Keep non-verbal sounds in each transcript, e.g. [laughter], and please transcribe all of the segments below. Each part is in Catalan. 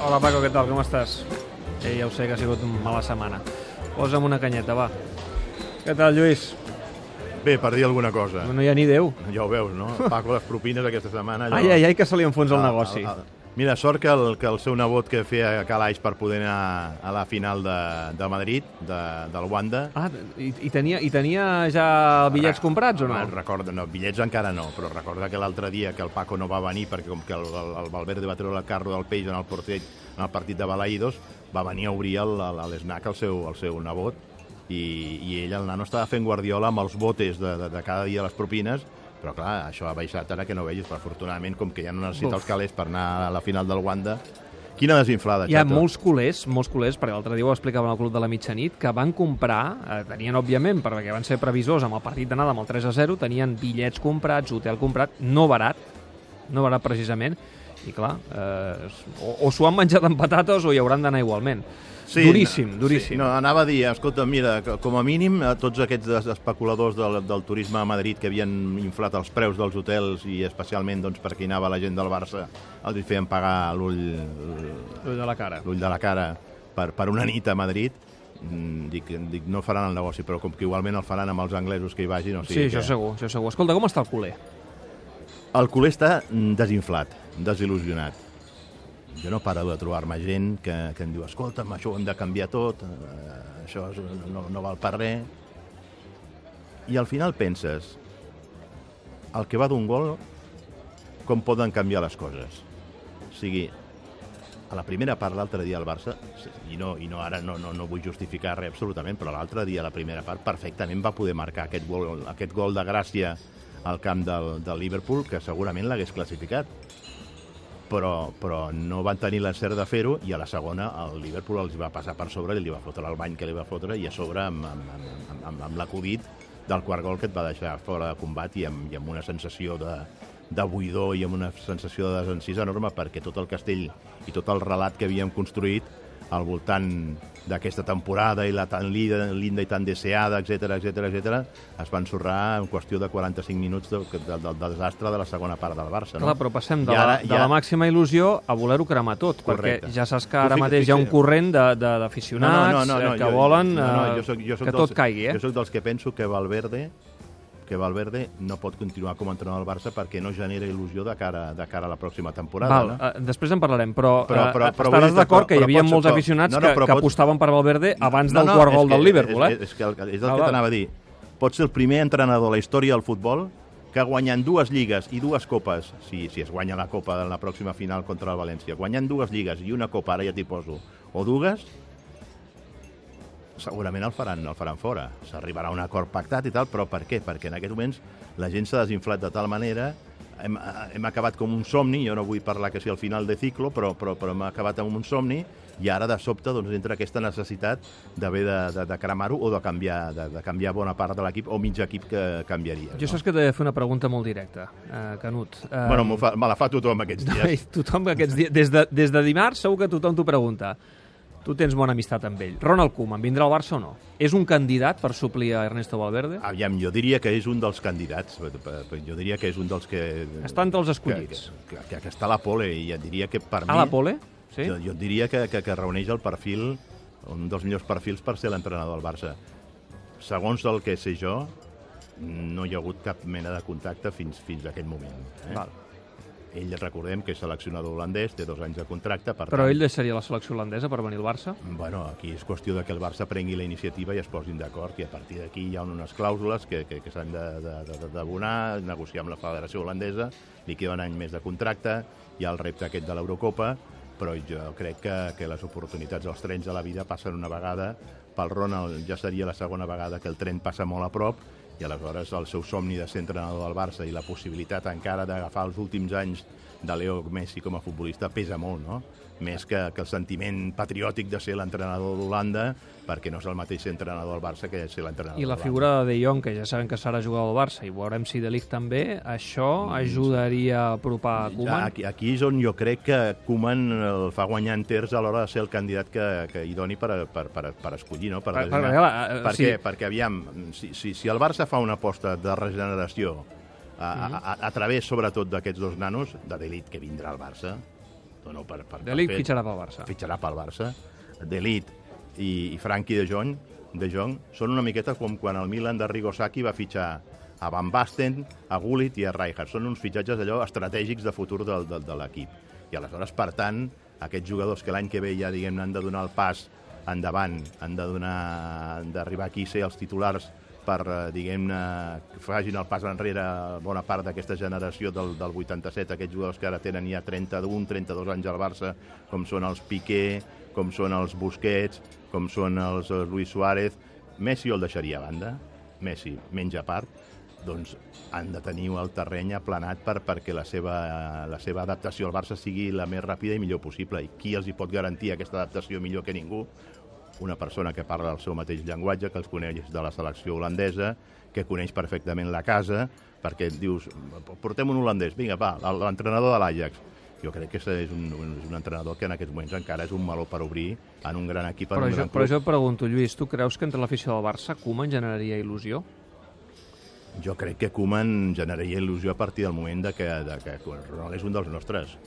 Hola Paco, què tal? Com estàs? Eh, ja ho sé que ha sigut una mala setmana. Posa'm una canyeta, va. Què tal, Lluís? Bé, per dir alguna cosa. No hi ha ni Déu. Ja ho veus, no? Paco, les propines aquesta setmana... Allò... Ai, ai, ai, que se li enfonsa el Ah, negoci. ah, ah. Mira, sort que el, que el seu nebot que feia calaix per poder anar a la final de, de Madrid, de, del Wanda... Ah, i, i, tenia, i tenia ja bitllets comprats o no? Recorda, no, bitllets encara no, però recorda que l'altre dia que el Paco no va venir perquè com que el, el, el Valverde va treure el carro del peix en el, portet, en el partit de Balaïdos, va venir a obrir el- el- l'esnac al seu, al seu nebot i, i ell, el nano, estava fent guardiola amb els botes de, de, de cada dia les propines però clar, això ha baixat ara que no vegis, però afortunadament, com que ja no necessita Uf. els calés per anar a la final del Wanda, quina desinflada, Hi ha Chato. molts culers, molts culers, perquè l'altre dia ho explicaven al Club de la Mitjanit, que van comprar, eh, tenien òbviament, perquè van ser previsors amb el partit d'anada amb el 3 a 0, tenien bitllets comprats, hotel comprat, no barat, no barat precisament, i clar, eh, o, o s'ho han menjat amb patates o hi hauran d'anar igualment. Duríssim, duríssim. Sí, no, anava a dir, escolta, mira, com a mínim, a tots aquests especuladors del, del turisme a Madrid que havien inflat els preus dels hotels i especialment doncs, perquè anava la gent del Barça, els feien pagar l'ull L'ull de la cara. l'ull de la cara per, per una nit a Madrid, mm, dic, dic, no faran el negoci, però com que igualment el faran amb els anglesos que hi vagin. O Sí, sigui això que... segur, això segur. Escolta, com està el culer? El culer està desinflat, desil·lusionat. Jo no paro de trobar-me gent que, que em diu escolta'm, això ho hem de canviar tot, eh, això és, no, no val per res. I al final penses, el que va d'un gol, com poden canviar les coses? O sigui, a la primera part l'altre dia al Barça, i no, i no ara no, no, no vull justificar res absolutament, però l'altre dia la primera part perfectament va poder marcar aquest gol, aquest gol de gràcia al camp del, del Liverpool, que segurament l'hagués classificat. Però, però no van tenir l'encert de fer-ho i a la segona el Liverpool els va passar per sobre i li va fotre el bany que li va fotre i a sobre amb, amb, amb, amb, amb l'acudit del quart gol que et va deixar fora de combat i amb, i amb una sensació de, de buidor i amb una sensació de desencís enorme perquè tot el castell i tot el relat que havíem construït al voltant d'aquesta temporada i la tan linda, linda i tan deseada, etc etc etc, es va ensorrar en qüestió de 45 minuts del de, de, del desastre de la segona part del Barça. No? Clar, però passem de, I ara la, de la màxima il·lusió a voler-ho cremar tot, Correcte. perquè ja saps que ara fixa- mateix hi ha un corrent de- de- d'aficionats eh, que volen no, no, eh, jo soc, jo soc que dels, tot caigui, eh? Jo sóc dels que penso que Valverde que Valverde no pot continuar com a entrenador del Barça perquè no genera il·lusió de cara, de cara a la pròxima temporada. Val, no? eh, després en parlarem, però, Però- eh, però- però estaràs que- d'acord que hi havia molts però- aficionats no, no, que, però que apostaven per Valverde abans No, del no, quart és gol que- del Liverpool, és, eh? És, és, que el, és el Ah, que t'anava a dir. Pots ser el primer entrenador de la història del futbol que guanyant dues lligues i dues copes, si, si es guanya la copa en la pròxima final contra el València, guanyant dues lligues i una copa, ara ja t'hi poso, o dues, segurament el faran, el faran fora. S'arribarà a un acord pactat i tal, però per què? Perquè en aquests moments la gent s'ha desinflat de tal manera hem, hem acabat com un somni, jo no vull parlar que sigui el final de ciclo, però, però, però hem acabat amb un somni i ara de sobte doncs, entra aquesta necessitat d'haver de, de, de cremar-ho o de canviar, de, de canviar bona part de l'equip o mig equip que canviaria. Jo saps que t'he de fer una pregunta molt directa, eh, Canut. Eh, Bueno, fa, me la fa tothom aquests no, dies. [laughs] tothom aquests dies, des de, des de dimarts segur que tothom t'ho pregunta. Tu tens bona amistat amb ell. Ronald Koeman vindrà al Barça o no? És un candidat per suplir a Ernesto Valverde? Aviam, jo diria que és un dels candidats. Jo diria que és un dels que... Està entre els que, escollits. que, que, que està a la pole i et diria que per A mi... la pole? Sí? Jo, jo diria que, que, que reuneix el perfil, un dels millors perfils per ser l'entrenador del Barça. Segons el que sé jo, no hi ha hagut cap mena de contacte fins, fins a aquest moment. Eh? Val. Ell, recordem que és seleccionador holandès, té dos anys de contracte, per Però tant... ell deixaria la selecció holandesa per venir al Barça? Bueno, aquí és qüestió de que el Barça prengui la iniciativa i es posin d'acord i a partir d'aquí hi ha unes clàusules que, que, que s'han d'abonar, negociar amb la Federació Holandesa, li queda un any més de contracte, hi ha el repte aquest de l'Eurocopa, però jo crec que, que les oportunitats dels trens de la vida passen una vegada, pel Ronald ja seria la segona vegada que el tren passa molt a prop, i aleshores el seu somni de ser entrenador del Barça i la possibilitat encara d'agafar els últims anys de Leo Messi com a futbolista pesa molt, no? Més que, que el sentiment patriòtic de ser l'entrenador d'Holanda, perquè no és el mateix ser entrenador del Barça que ser l'entrenador I la figura de De Jong, que ja sabem que serà jugador del Barça, i veurem si De Ligt també, això ajudaria a apropar Koeman? aquí, aquí és on jo crec que Koeman el fa guanyar enters a l'hora de ser el candidat que, que hi doni per, per, per, per escollir, no? Per, Per- per- eh, per sí. què? Perquè, aviam, si, si, si el Barça fa una aposta de regeneració a, a, a, a través, sobretot, d'aquests dos nanos, de Delit que vindrà al Barça, No, no, per, per, De Ligt fitxarà pel Barça. fitxarà pel Barça. De Ligt i, i Frankie de Jong, de Jong són una miqueta com quan el Milan de Rigosaki va fitxar a Van Basten, a Gullit i a Rijkaard. Són uns fitxatges allò estratègics de futur del, del, de l'equip. I aleshores, per tant, aquests jugadors que l'any que ve ja, diguem han de donar el pas endavant, han de donar, han d'arribar aquí a ser els titulars per, eh, diguem-ne, que facin el pas enrere bona part d'aquesta generació del, del 87, aquests jugadors que ara tenen ja 31, 32 anys al Barça, com són els Piqué, com són els Busquets, com són els eh, Luis Suárez. Messi el deixaria a banda, Messi menja part, doncs han de tenir el terreny aplanat per, perquè la seva, la seva adaptació al Barça sigui la més ràpida i millor possible. I qui els hi pot garantir aquesta adaptació millor que ningú? Una persona que parla el seu mateix llenguatge, que els coneix de la selecció holandesa, que coneix perfectament la casa, perquè dius, portem un holandès, vinga, va, l'entrenador de l'Ajax. Jo crec que és un, és un entrenador que en aquests moments encara és un meló per obrir en un gran equip, Però un jo, gran però jo et pregunto, Lluís, tu creus que entre l'afició del Barça Koeman generaria il·lusió? Jo crec que Koeman generaria il·lusió a partir del moment de que, de que Ronald és un dels nostres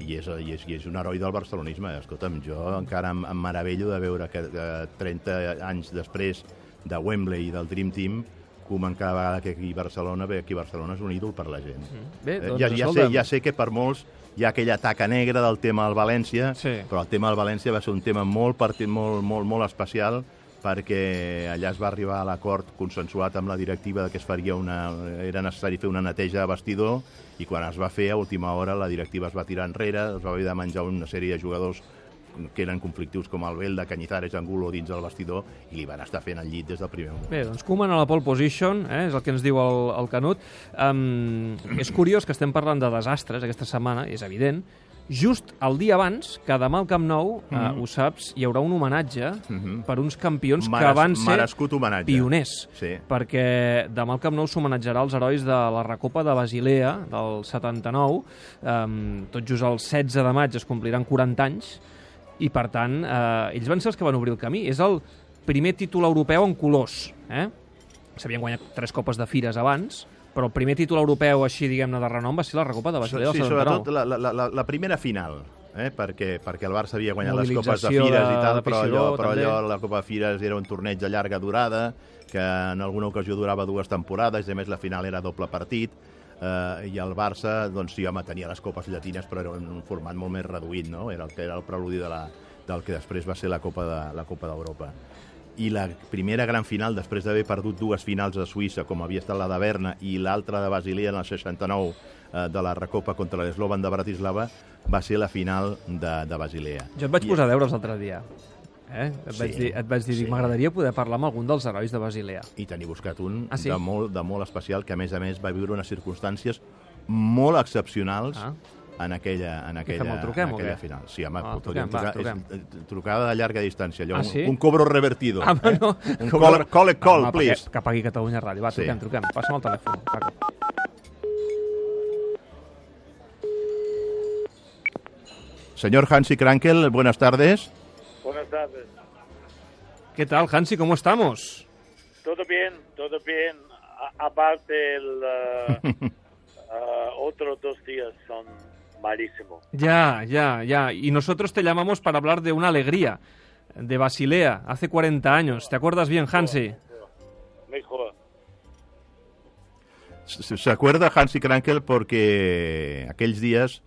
i és, i, és, i és un heroi del barcelonisme. Escolta'm, jo encara em, em meravello de veure que eh, 30 anys després de Wembley i del Dream Team, Koeman cada vegada que aquí Barcelona ve aquí Barcelona és un ídol per la gent. Bé, Eh, doncs, ja, ja, sé, ja sé que per molts hi ha aquella taca negra del tema del València, Sí. però el tema del València va ser un tema molt, molt, molt, molt especial perquè allà es va arribar a l'acord consensuat amb la directiva de que es faria una, era necessari fer una neteja de vestidor i quan es va fer a última hora la directiva es va tirar enrere, es va haver de menjar una sèrie de jugadors que eren conflictius com el Belda, Cañizares, Angulo dins del vestidor i li van estar fent el llit des del primer moment. Bé, doncs Koeman a la pole position, eh, és el que ens diu el, el Canut. Um, és curiós que estem parlant de desastres aquesta setmana, és evident, just el dia abans que demà al Camp Nou, mm Mhm. ho saps, hi haurà un homenatge Mhm. per uns campions que Meres- van ser homenatge. pioners. Sí. Perquè demà al Camp Nou s'homenatjarà els herois de la Recopa de Basilea del 79. Um, tot just el 16 de maig es compliran 40 anys i, per tant, eh, ells van ser els que van obrir el camí. És el primer títol europeu en colors. Eh? S'havien guanyat tres copes de fires abans, però el primer títol europeu així, diguem-ne, de renom va ser la Recopa de Basilea sí, del 79. sobretot la, la, la, la primera final, eh? perquè, perquè el Barça havia guanyat les copes de Fires i tal, però, allò, però també. allò, la Copa de Fires era un torneig de llarga durada, que en alguna ocasió durava dues temporades, i a més la final era doble partit, eh, i el Barça, doncs sí, home, tenia les copes llatines, però era en un format molt més reduït, no? Era el que era el preludi de la, del que després va ser la Copa de la Copa d'Europa. I la primera gran final, després d'haver perdut dues finals a Suïssa, com havia estat la de Berna i l'altra de Basilea en el 69 eh, de la Recopa contra l'Eslovan de Bratislava, va ser la final de, de Basilea. Jo et vaig I- posar deures l'altre dia. Eh? Et, Sí, vaig dir, et vaig dir, sí. m'agradaria poder parlar amb algun dels herois de Basilea. i tenir buscat un Ah, sí? de, molt, de molt especial, que a més a més va viure unes circumstàncies molt excepcionals Ah. En aquella, en aquella, fem, el truquem en aquella final. Sí, home, Ah, truquem, va, trucar. És, eh, trucada de llarga distància, allò, Ah, un, sí? un cobro revertido. Ah, eh? no. Un call, call, a call, Home, please. Que, que pagui Catalunya Ràdio. Va, Sí. truquem, truquem. Passa'm el telèfon. Paco. Señor Hansi Krankel, buenas tardes. Buenas tardes. ¿Qué tal, Hansi? ¿Cómo estamos? Todo bien, todo bien. A- aparte, el uh, [laughs] uh, otros dos días son malísimos. Ya, ya, ya. Y nosotros te llamamos para hablar de una alegría, de Basilea, hace 40 años. ¿Te acuerdas bien, Hansi? Mejor. Se se acuerda Hansi Krankel porque aquellos días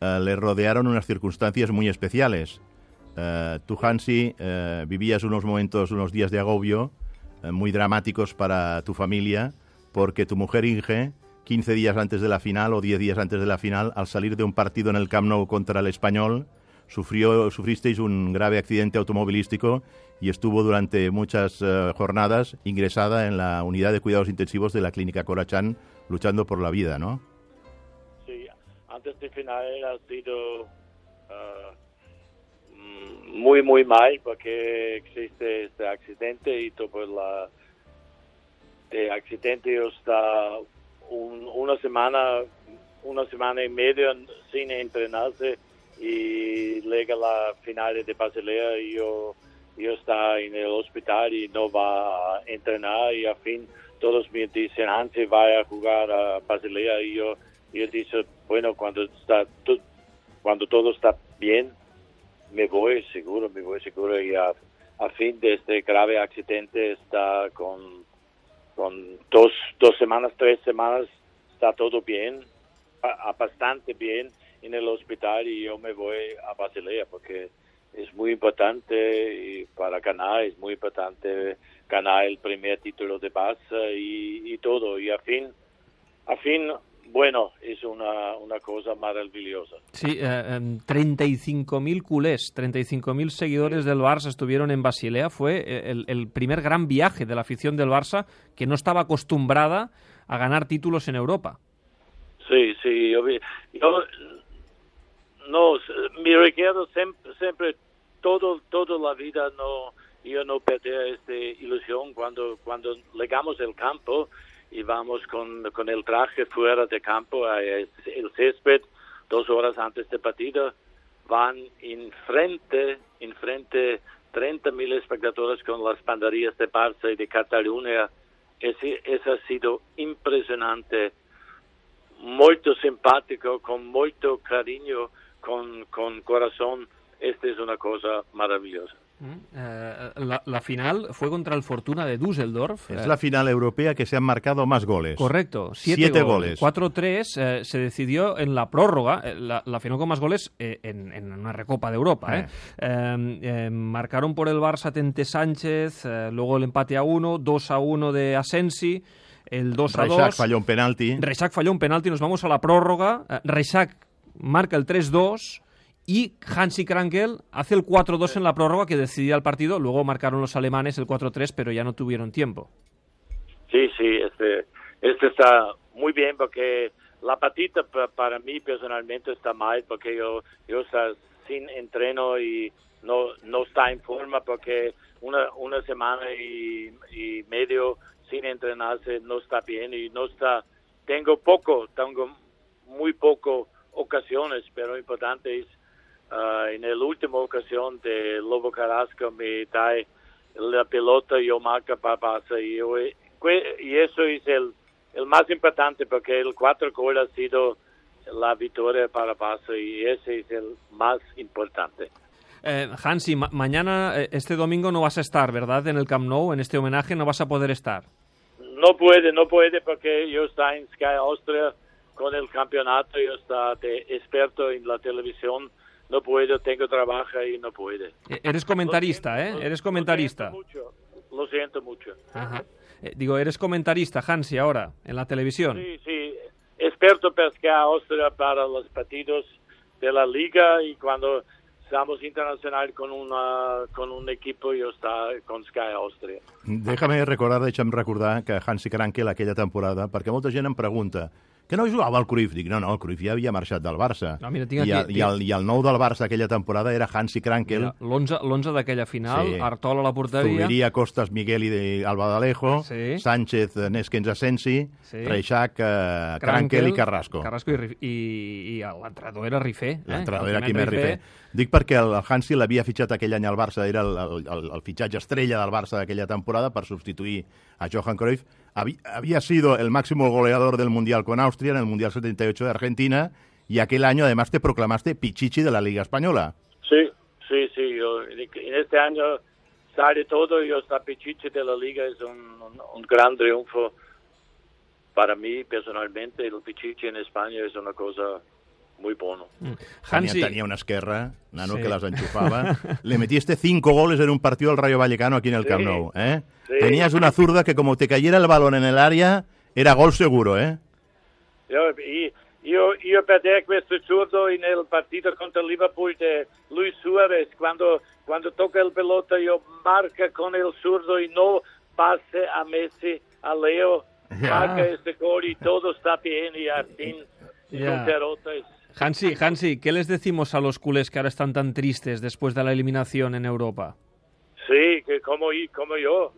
eh, le rodearon unas circunstancias muy especiales. Eh, tú, Hansi, eh, vivías unos momentos, unos días de agobio muy dramáticos para tu familia porque tu mujer Inge, 15 días antes de la final o 10 días antes de la final, al salir de un partido en el Camp Nou contra el Español, sufrió, sufristeis un grave accidente automovilístico y estuvo durante muchas eh, jornadas ingresada en la unidad de cuidados intensivos de la clínica Corachán luchando por la vida, ¿no? Sí, antes de final ha sido uh, muy, muy mal porque existe este accidente y todo de accidente está un- una semana, una semana y media sin entrenarse y llega la final de Basilea y yo, yo está en el hospital y no va a entrenar y a fin todos me dicen antes vaya a jugar a Basilea y yo yo dice bueno cuando está cuando todo está bien, me voy seguro, me voy seguro y a, a fin de este grave accidente está con, con dos, dos semanas, tres semanas, está todo bien, bastante bien en el hospital y yo me voy a Basilea porque es muy importante y para ganar, es muy importante ganar el primer título de Barça y, y todo. Y a fin, a fin, bueno, es una, una cosa maravillosa. Sí, eh, em, 35.000 culés, 35.000 seguidores del Barça estuvieron en Basilea. Fue eh, el, el primer gran viaje de la afición del Barça que no estaba acostumbrada a ganar títulos en Europa. Sí, sí, yo, no, me recuerdo siempre, siempre todo, toda la vida no, yo no perdí esta ilusión cuando, cuando llegamos al campo y vamos con, con el traje fuera de campo, el césped, dos horas antes del partido, van enfrente, enfrente 30 mil espectadores con las banderías de Barça y de Cataluña. Ese, eso ha sido impresionante molto simpático, con molto cariño, con, con corazón. Esta es una cosa maravillosa. Eh, la, la final fue contra el Fortuna de Düsseldorf. Es Eh, la final europea que se han marcado más goles. Correcto, siete, Siete goles. goles. 4-3 eh, se decidió en la prórroga, eh, la, la final con más goles en, en una recopa de Europa. Eh, eh, marcaron por el Barça Tente Sánchez, luego el empate a 1, 2 a 1 de Asensi, el 2 a 2. Reixac falló un penalti. Reixac falló un penalti, nos vamos a la prórroga. Reixac marca el 3-2 y Hansi Krankel hace el 4-2 en la prórroga que decidía el partido. Luego marcaron los alemanes el 4-3, pero ya no tuvieron tiempo. Sí, sí, este, este está muy bien porque la patita pa- para mí personalmente está mal porque yo, yo está sin entreno y no, no está en forma porque una, una semana y, y medio sin entrenarse no está bien y no está, tengo poco, tengo muy poco ocasiones, pero importante es ah, en la última ocasión de Lobo Carrasco me da la pelota yo marca para Barça y, y eso es el, el más importante porque el cuatro gol ha sido la victoria para Barça y ese es el más importante. Eh, Hansi, ma- mañana, eh, este domingo no vas a estar, ¿verdad? En el Camp Nou, en este homenaje no vas a poder estar. No puede, no puede porque yo estoy en Sky Austria con el campeonato, yo estoy de experto en la televisión, no puedo, tengo trabajo y no puede. Eh, eres comentarista, ¿eh? Lo- Eres lo comentarista. siento mucho, Lo siento mucho. Ajá. Eh, digo, eres comentarista, Hansi, ahora, en la televisión. Sí, sí, experto Sky Austria para los partidos de la liga y cuando estamos internacional con una con un equipo yo está con Sky Austria. Déjame recordar, deixa'm recordar que Hansi Krankel aquella temporada, perquè molta gent em pregunta que no jugava al Cruyff? Dic, no, no, el Cruyff ja havia marxat del Barça. No, mira, tinc I, aquí- i, el, I el nou del Barça aquella temporada era Hansi Krankel, Mira, L'11 l'11 d'aquella final, Sí. Artola a la porteria. Zubiria, Costas, Miguel i de Albadalejo, Sí. Sánchez, Neskens Asensi, Sí. Reixac, eh, Krankel i Carrasco. Carrasco i, i, i l'entrenador era Rifé. Eh? L'entrenador era Quimet Quimet Rifé. Dic perquè el Hansi l'havia fitxat aquell any al Barça, era el, el, el, el fitxatge estrella del Barça d'aquella temporada per substituir a Johan Cruyff. Había, sido el máximo goleador del Mundial con Austria en el Mundial 78 de Argentina y aquel año además te proclamaste Pichichi de la Liga Española. Sí, sí, sí, yo en este año sale todo, yo está Pichichi de la liga, es un, un gran triunfo para mí personalmente, el Pichichi en España es una cosa muy buena. Hansi, Tenía, tenía una esquerra, nano, Sí. que las enchufaba. [laughs] Le metiste cinco goles en un partido al Rayo Vallecano aquí en el Camp Sí. Nou. ¿eh? Sí. Tenías una zurda que como te cayera el balón en el área, era gol seguro, ¿eh? Yo, y, yo, yo perdí questo zurdo en el partido contra Liverpool de Luis Suárez, cuando, cuando toca el pelota yo marca con el zurdo y no pase a Messi, a Leo, Ya. marca este gol y todo está bien y al fin es Hansi, Hansi, ¿qué les decimos a los culés que ahora están tan tristes después de la eliminación en Europa? Sí, que como, como yo.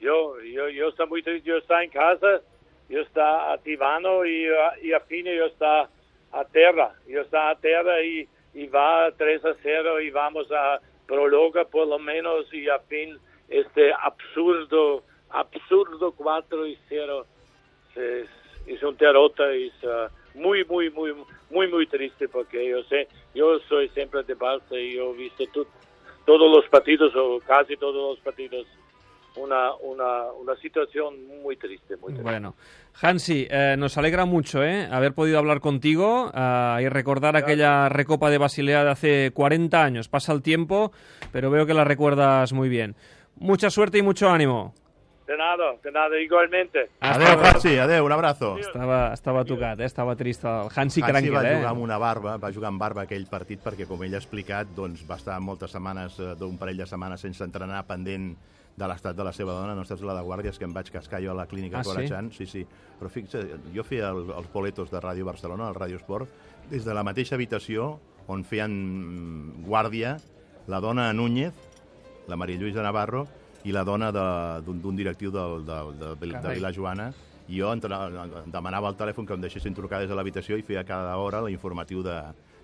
Yo, yo, yo está muy triste, yo está en casa, yo está a Tivano y, a- y a fin yo está a tierra. Yo está a tierra y, y va 3 a 0 y vamos a prologa por lo menos y a fin este absurdo, absurdo 4 y 0 es, es un derrota, es uh, muy, muy, muy, muy, muy triste porque yo sé, yo soy siempre de Barça y yo he visto tu- todos los partidos o casi todos los partidos. Una, una, una situación muy triste, muy triste. Bueno, Hansi, eh, nos alegra mucho ¿eh? haber podido hablar contigo eh, y recordar aquella recopa de Basilea de hace 40 años. Pasa el tiempo, pero veo que la recuerdas muy bien. Mucha suerte y mucho ánimo. De nada, de nada, igualmente. Adéu. Hansi, adéu, un abrazo. Estava, estava tocat, eh? estava trist el Hansi Hansi Krankel, va eh? jugar amb una barba, va jugar amb barba aquell partit perquè, com ell ha explicat, doncs, va estar moltes setmanes, eh, d'un parell de setmanes sense entrenar, pendent de l'estat de la seva dona. No estàs la de guàrdies, que em vaig cascar jo a la clínica Ah, sí? Corachant. Sí, sí. Però fixa't, jo feia el, els boletos de Ràdio Barcelona, el Ràdio Esport, des de la mateixa habitació on feien mm, guàrdia la dona Núñez, la Maria Lluïsa Navarro, i la dona de- d'un directiu del, de, de, de. Vila Joana, i jo entra, demanava al telèfon que em deixessin trucar des de l'habitació i feia cada hora l'informatiu de,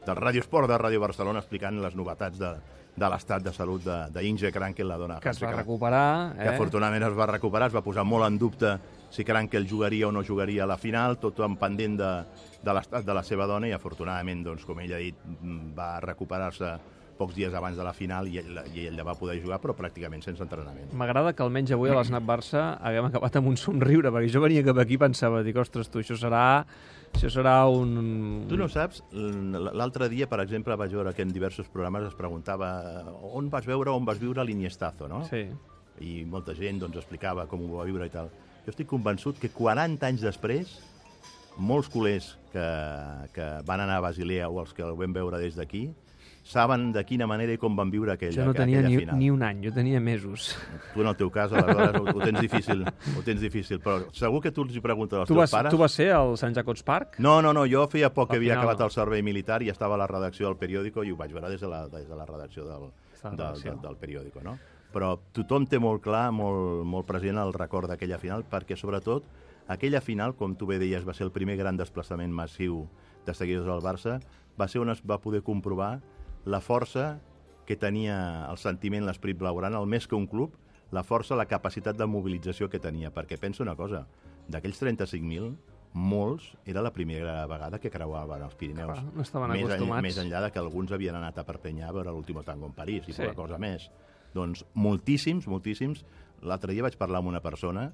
del Ràdio Esport de Ràdio Barcelona explicant les novetats de, de l'estat de salut d'Inge Krankel, la dona Que es va Krankel, recuperar, que eh? afortunadament es va recuperar, es va posar molt en dubte si Krankel jugaria o no jugaria a la final, tot en pendent de, de l'estat de la seva dona i afortunadament, doncs, com ell ha dit, va recuperar-se pocs dies abans de la final i ell, i ell va poder jugar, però pràcticament sense entrenament. M'agrada que almenys avui a l'Snap Barça haguem acabat amb un somriure, perquè jo venia cap aquí i pensava, dic, ostres, tu, això serà, això serà un... Tu no saps, l'altre dia, per exemple, vaig veure que en diversos programes es preguntava on vas veure, on vas viure l'Iniestazo, no? Sí. I molta gent doncs, explicava com ho va viure i tal. Jo estic convençut que 40 anys després, molts culers que, que van anar a Basilea o els que el vam veure des d'aquí, saben de quina manera i com van viure aquella, Jo no tenia ni, final. ni un any, jo tenia mesos. Tu, en el teu cas, aleshores, ho, ho tens difícil, ho tens difícil, però segur que tu els hi preguntes als Tu teus vas, pares... tu vas ser al Sant Jacobs Park? No, no, no, jo feia poc que havia final acabat no. el servei militar i estava a la redacció del periòdico i ho vaig veure des de la, des de la redacció del, del, del, del periòdico, no? Però tothom té molt clar, molt, molt present el record d'aquella final, perquè sobretot aquella final, com tu bé deies, va ser el primer gran desplaçament massiu de seguidors del Barça, va ser on es va poder comprovar la força que tenia el sentiment, l'esperit blaugrana, el més que un club, la força, la capacitat de mobilització que tenia. Perquè penso una cosa, d'aquells 35.000, molts era la primera vegada que creuaven els Pirineus. Clar, no estaven més, acostumats. més enllà de que alguns havien anat a Perpinyà a veure l'últim tango en París i Sí. sí. poca cosa més. Doncs moltíssims, moltíssims. L'altre dia vaig parlar amb una persona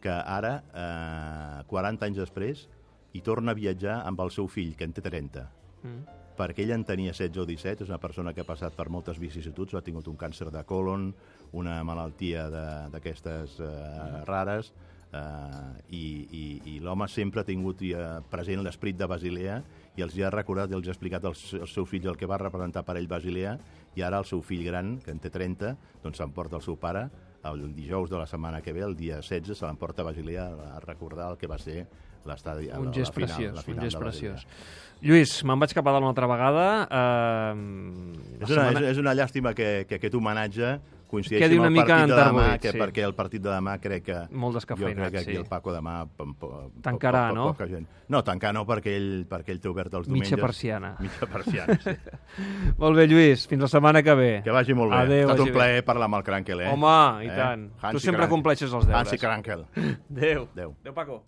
que ara, eh, 40 anys després, hi torna a viatjar amb el seu fill, que en té 30 Mm. Perquè ell en tenia 16 o 17, és una persona que ha passat per moltes vicissituds, ha tingut un càncer de colon, una malaltia d'aquestes eh, rares, eh, i, i, i l'home sempre ha tingut eh, present l'esperit de Basilea i els hi ha recordat i els ha explicat als, als seus fills el que va representar per ell Basilea i ara el seu fill gran, que en té 30, doncs s'emporta el seu pare el dijous de la setmana que ve, el dia 16, se l'emporta a Basilea a recordar el que va ser l'estadi, la, Un la gest final, preciós, la un final gest preciós. Lluís, me'n vaig cap a dalt una altra vegada. Eh, la És una, setmana- és, és una llàstima que, que aquest homenatge coincideixi Quedi amb el mica partit de demà, que, sí. perquè el partit de demà crec que... Molt jo descafeïnat, crec que aquí sí. el Paco demà... pom- pom- Tancarà, po- po- no? Gent. No, tancar no, perquè ell, perquè ell té obert els diumenges. Mitja persiana. Mitja persiana, sí. [laughs] Molt bé, Lluís, fins la setmana que ve. Que vagi molt bé. Adéu, ha estat un plaer parlar amb el Crankel, eh? Home, i Eh? tant. Hansi Tu sempre Krankel. compleixes els deures. Hansi Krankel. [laughs] Adéu. Adéu. Adéu, Paco.